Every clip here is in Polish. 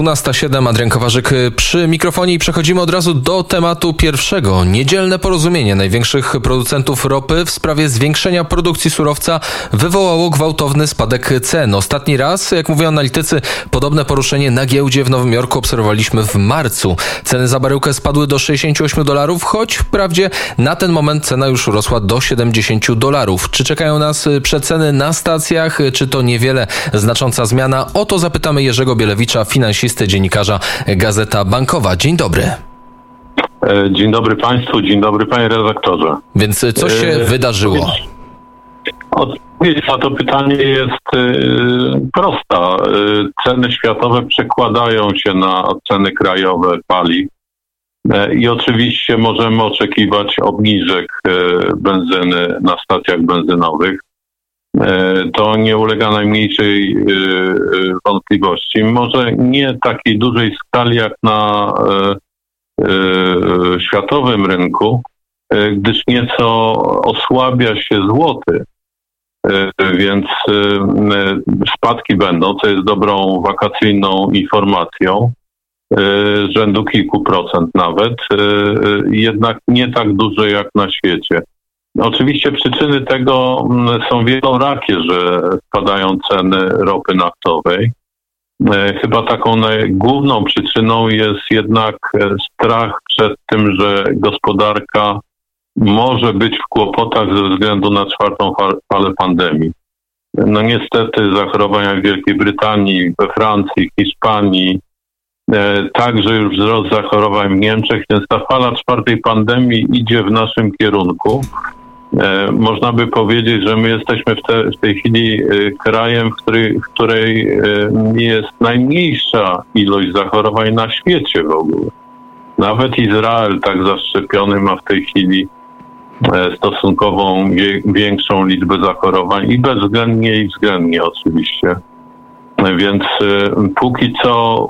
12.07, Adrian Kowarzyk przy mikrofonie i przechodzimy od razu do tematu pierwszego. Niedzielne porozumienie największych producentów ropy w sprawie zwiększenia produkcji surowca wywołało gwałtowny spadek cen. Ostatni raz, jak mówią analitycy, podobne poruszenie na giełdzie w Nowym Jorku obserwowaliśmy w marcu. Ceny za baryłkę spadły do 68 dolarów, choć wprawdzie na ten moment cena już urosła do 70 dolarów. Czy czekają nas przeceny na stacjach, czy to niewiele znacząca zmiana? O to zapytamy Jerzego Bielewicza, finansisty, dziennikarza Gazeta Bankowa. Dzień dobry. E, dzień dobry Państwu, dzień dobry Panie redaktorze. Więc co się e, wydarzyło? Odpowiedź na to pytanie jest e, prosta. E, ceny światowe przekładają się na ceny krajowe paliw. E, I oczywiście możemy oczekiwać obniżek benzyny na stacjach benzynowych. E, to nie ulega najmniejszej e, e, wątpliwości. Może nie takiej dużej skali jak na światowym rynku, gdyż nieco osłabia się złoty, więc spadki będą, co jest dobrą wakacyjną informacją, rzędu kilku procent nawet, jednak nie tak duże jak na świecie. Oczywiście przyczyny tego mm, są wielorakie, że spadają ceny ropy naftowej. E, chyba taką główną przyczyną jest jednak e, strach przed tym, że gospodarka może być w kłopotach ze względu na czwartą falę pandemii. No niestety zachorowania w Wielkiej Brytanii, we Francji, Hiszpanii, e, także już wzrost zachorowań w Niemczech, więc ta fala czwartej pandemii idzie w naszym kierunku. E, można by powiedzieć, że my jesteśmy w, te, w tej chwili e, krajem, w, który, w której e, jest najmniejsza ilość zachorowań na świecie w ogóle. Nawet Izrael tak zaszczepiony ma w tej chwili stosunkową większą liczbę zachorowań i bezwzględnie i względnie oczywiście. Więc póki co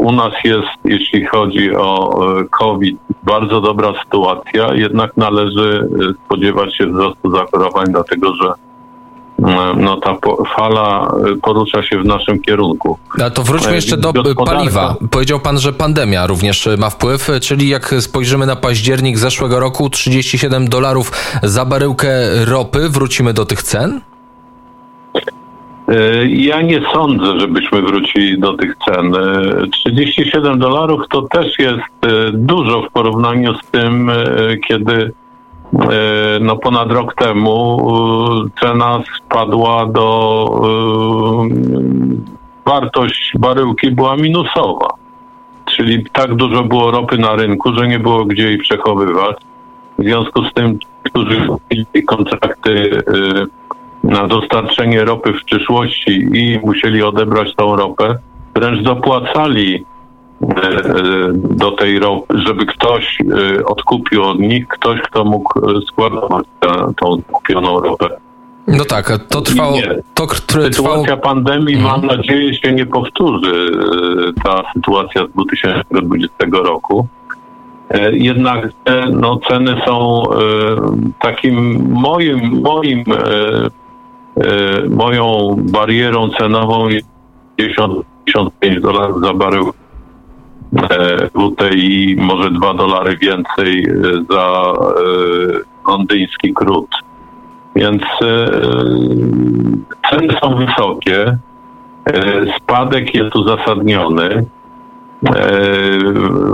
u nas jest, jeśli chodzi o e, COVID, bardzo dobra sytuacja, jednak należy e, spodziewać się wzrostu zachorowań, dlatego że e, no, ta fala porusza się w naszym kierunku. A to wróćmy jeszcze do paliwa. Powiedział pan, że pandemia również ma wpływ, czyli jak spojrzymy na październik zeszłego roku, 37 dolarów za baryłkę ropy, wrócimy do tych cen? E, ja nie sądzę, żebyśmy wrócili do tych cen. 37 e, dolarów to też jest e, dużo w porównaniu z tym, kiedy no ponad rok temu cena spadła do wartość baryłki była minusowa. Czyli tak dużo było ropy na rynku, że nie było gdzie jej przechowywać. W związku z tym, którzy kupili kontrakty na dostarczenie ropy w przyszłości i musieli odebrać tą ropę, wręcz dopłacali e, e, do tej ropy, żeby ktoś e, odkupił od nich, ktoś, kto mógł składować tą kupioną ropę. No tak, to trwało. To, które sytuacja trwało... pandemii, mhm. mam nadzieję, się nie powtórzy. Ta sytuacja z 2020 roku. Jednak no, ceny są takim moim, moim moją barierą cenową jest 55 dolarów za barył WTI, e, może 2 dolary więcej e, za londyński krót. Więc ceny są wysokie, spadek jest uzasadniony. E,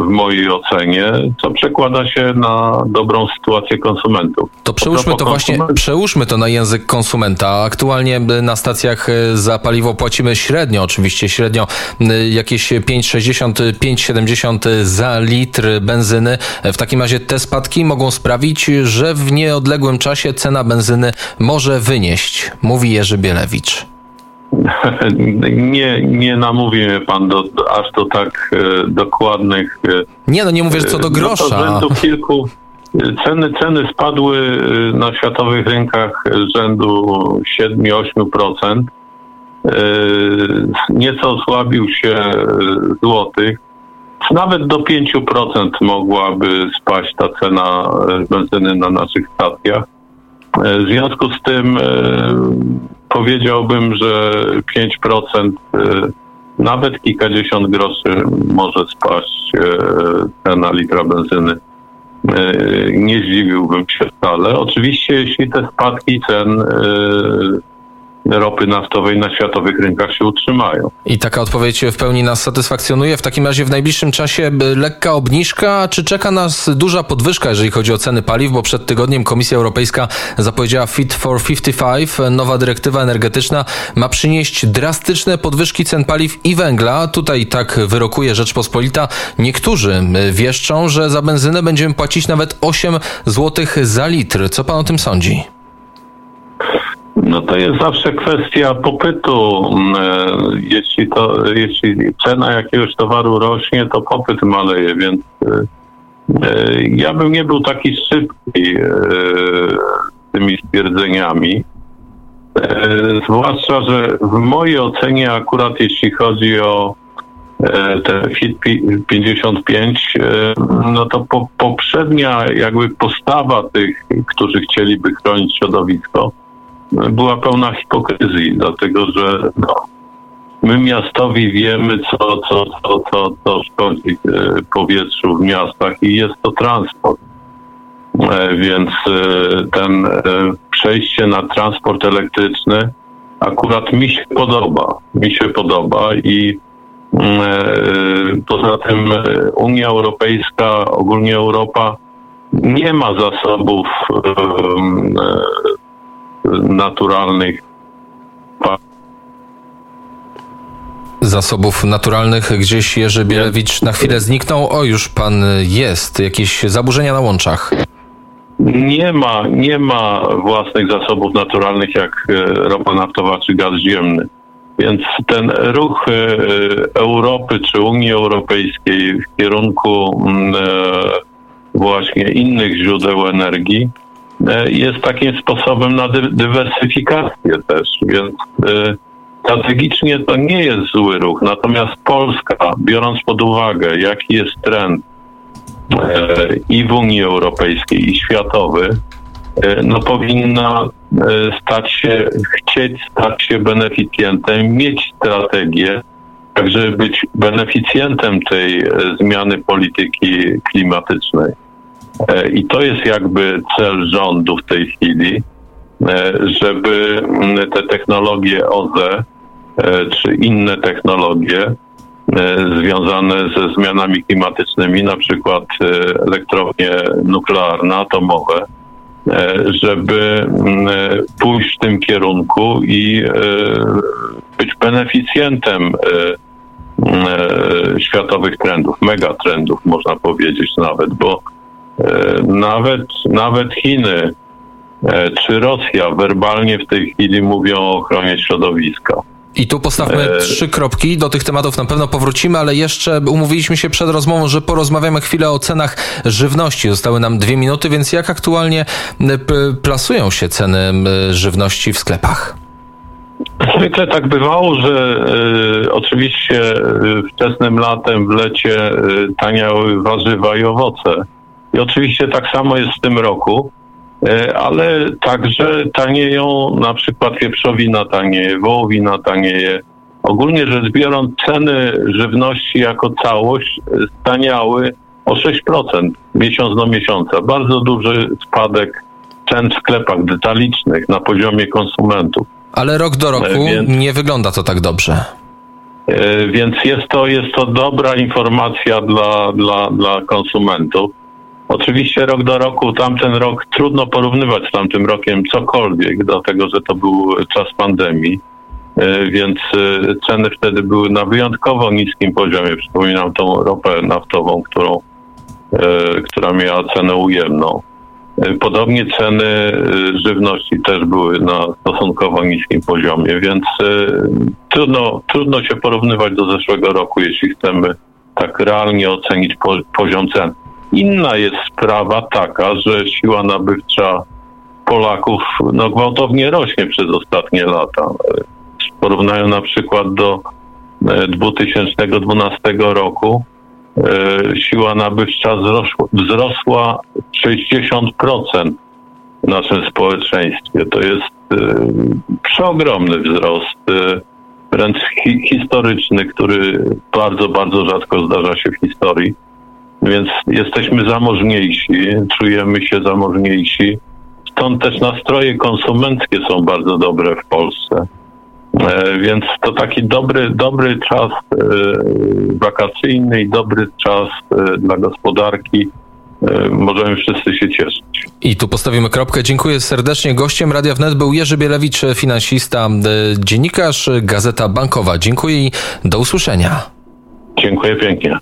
w mojej ocenie, co przekłada się na dobrą sytuację konsumentów. To przełóżmy to właśnie, przełóżmy to na język konsumenta. Aktualnie na stacjach e, za paliwo płacimy średnio, oczywiście średnio e, jakieś 5,60, 5,70 za litr benzyny. W takim razie te spadki mogą sprawić, że w nieodległym czasie cena benzyny może wynieść, mówi Jerzy Bielewicz. Nie, nie namówi mnie pan do, aż do tak e, dokładnych. E, nie, no nie mówię, co do grosza. No kilku, ceny, ceny spadły e, na światowych rynkach rzędu 7-8%. E, nieco osłabił się e, złotych. Nawet do 5% mogłaby spaść ta cena benzyny na naszych stacjach. W związku z tym powiedziałbym, że 5% y, nawet kilkadziesiąt groszy może spaść cena litra benzyny. Nie zdziwiłbym się wcale. Oczywiście, jeśli te spadki cen ropy naftowej na światowych rynkach się utrzymają. I taka odpowiedź w pełni nas satysfakcjonuje. W takim razie w najbliższym czasie lekka obniżka, czy czeka nas duża podwyżka, jeżeli chodzi o ceny paliw? Bo przed tygodniem Komisja Europejska zapowiedziała Fit for 55. Nowa dyrektywa energetyczna ma przynieść drastyczne podwyżki cen paliw i węgla. Tutaj tak wyrokuje Rzeczpospolita. Niektórzy wieszczą, że za benzynę będziemy płacić nawet 8 zł za litr. Co pan o tym sądzi? No to jest zawsze kwestia popytu. Mm, e, jeśli, to, jeśli cena jakiegoś towaru rośnie, to popyt maleje, więc e, e, ja bym nie był taki szybki z tymi stwierdzeniami. Zwłaszcza, że w mojej ocenie akurat jeśli chodzi o te FIT 55, no to po, poprzednia jakby postawa tych, którzy chcieliby chronić środowisko, była pełna hipokryzji, dlatego że no, my miastowi wiemy, co, co, co, co, co szkodzi e, powietrzu w miastach i jest to transport. E, więc e, ten przejście na transport elektryczny akurat mi się podoba. Mi się podoba i poza tym Unia Europejska, ogólnie Europa nie ma zasobów naturalnych. Zasobów naturalnych gdzieś Jerzy Bielewicz na chwilę zniknął. O, już pan jest. Jakieś zaburzenia na łączach. Nie ma, nie ma własnych zasobów naturalnych jak e, ropa naftowa czy gaz ziemny. Więc ten ruch e, Europy czy Unii Europejskiej w kierunku mm, e, właśnie innych źródeł energii jest takim sposobem na dy dywersyfikację też, więc e, strategicznie to nie jest zły ruch. Natomiast Polska, biorąc pod uwagę, jaki jest trend e, i w Unii Europejskiej, i światowy, no powinna stać się, chcieć stać się beneficjentem, mieć strategię, tak żeby być beneficjentem tej zmiany polityki klimatycznej. E, I to jest jakby cel rządu w tej chwili, e, żeby mm, te technologie OZE e, czy inne technologie związane ze zmianami klimatycznymi, na przykład elektrownie nuklearne, atomowe, żeby mm, pójść w tym kierunku i być beneficjentem światowych trendów, megatrendów, można powiedzieć nawet, bo E, nawet, nawet Chiny e, czy Rosja werbalnie w tej chwili mówią o ochronie środowiska. I tu postawmy e... trzy kropki. Do tych tematów na pewno powrócimy, ale jeszcze umówiliśmy się przed rozmową, że porozmawiamy chwilę o cenach żywności. Zostały nam dwie minuty, więc jak aktualnie plasują się ceny żywności w sklepach? Zwykle tak bywało, że y, oczywiście wczesnym latem w lecie y, taniały warzywa i owoce i oczywiście tak samo jest w tym roku, e, ale także tanieją na przykład wieprzowina tanieje, wołowina tanieje. Ogólnie rzecz biorąc ceny żywności jako całość staniały o 6% miesiąc do miesiąca. Bardzo duży spadek cen w sklepach detalicznych na poziomie konsumentów. Ale rok do roku e, Więc... nie wygląda to tak dobrze. E, więc jest to, jest to dobra informacja dla, dla, dla konsumentów. Oczywiście rok do roku, tamten rok trudno porównywać z tamtym rokiem cokolwiek, dlatego że to był czas pandemii, e, więc e, ceny wtedy były na wyjątkowo niskim poziomie. Przypominam tą ropę naftową, którą, e, która miała cenę ujemną. Podobnie ceny żywności też były na stosunkowo niskim poziomie, więc trudno, trudno się porównywać do zeszłego roku, jeśli chcemy tak realnie ocenić poziom cen. Inna jest sprawa taka, że siła nabywcza Polaków no, gwałtownie rośnie przez ostatnie lata. W porównaniu na przykład do 2012 e, roku e, siła nabywcza wzrosła, wzrosła 60% w naszym społeczeństwie. To jest e, przeogromny wzrost. wręcz hi historyczny, który bardzo, bardzo rzadko zdarza się w historii. Więc jesteśmy zamożniejsi, czujemy się zamożniejsi. Stąd też nastroje konsumenckie są bardzo dobre w Polsce. E, więc to taki dobry, dobry czas e, wakacyjny i dobry czas e, dla gospodarki. Możemy wszyscy się cieszyć. I tu postawimy kropkę. Dziękuję serdecznie. Gościem Radia Wnet był Jerzy Bielewicz, finansista, dziennikarz, Gazeta Bankowa. Dziękuję i do usłyszenia. Dziękuję pięknie.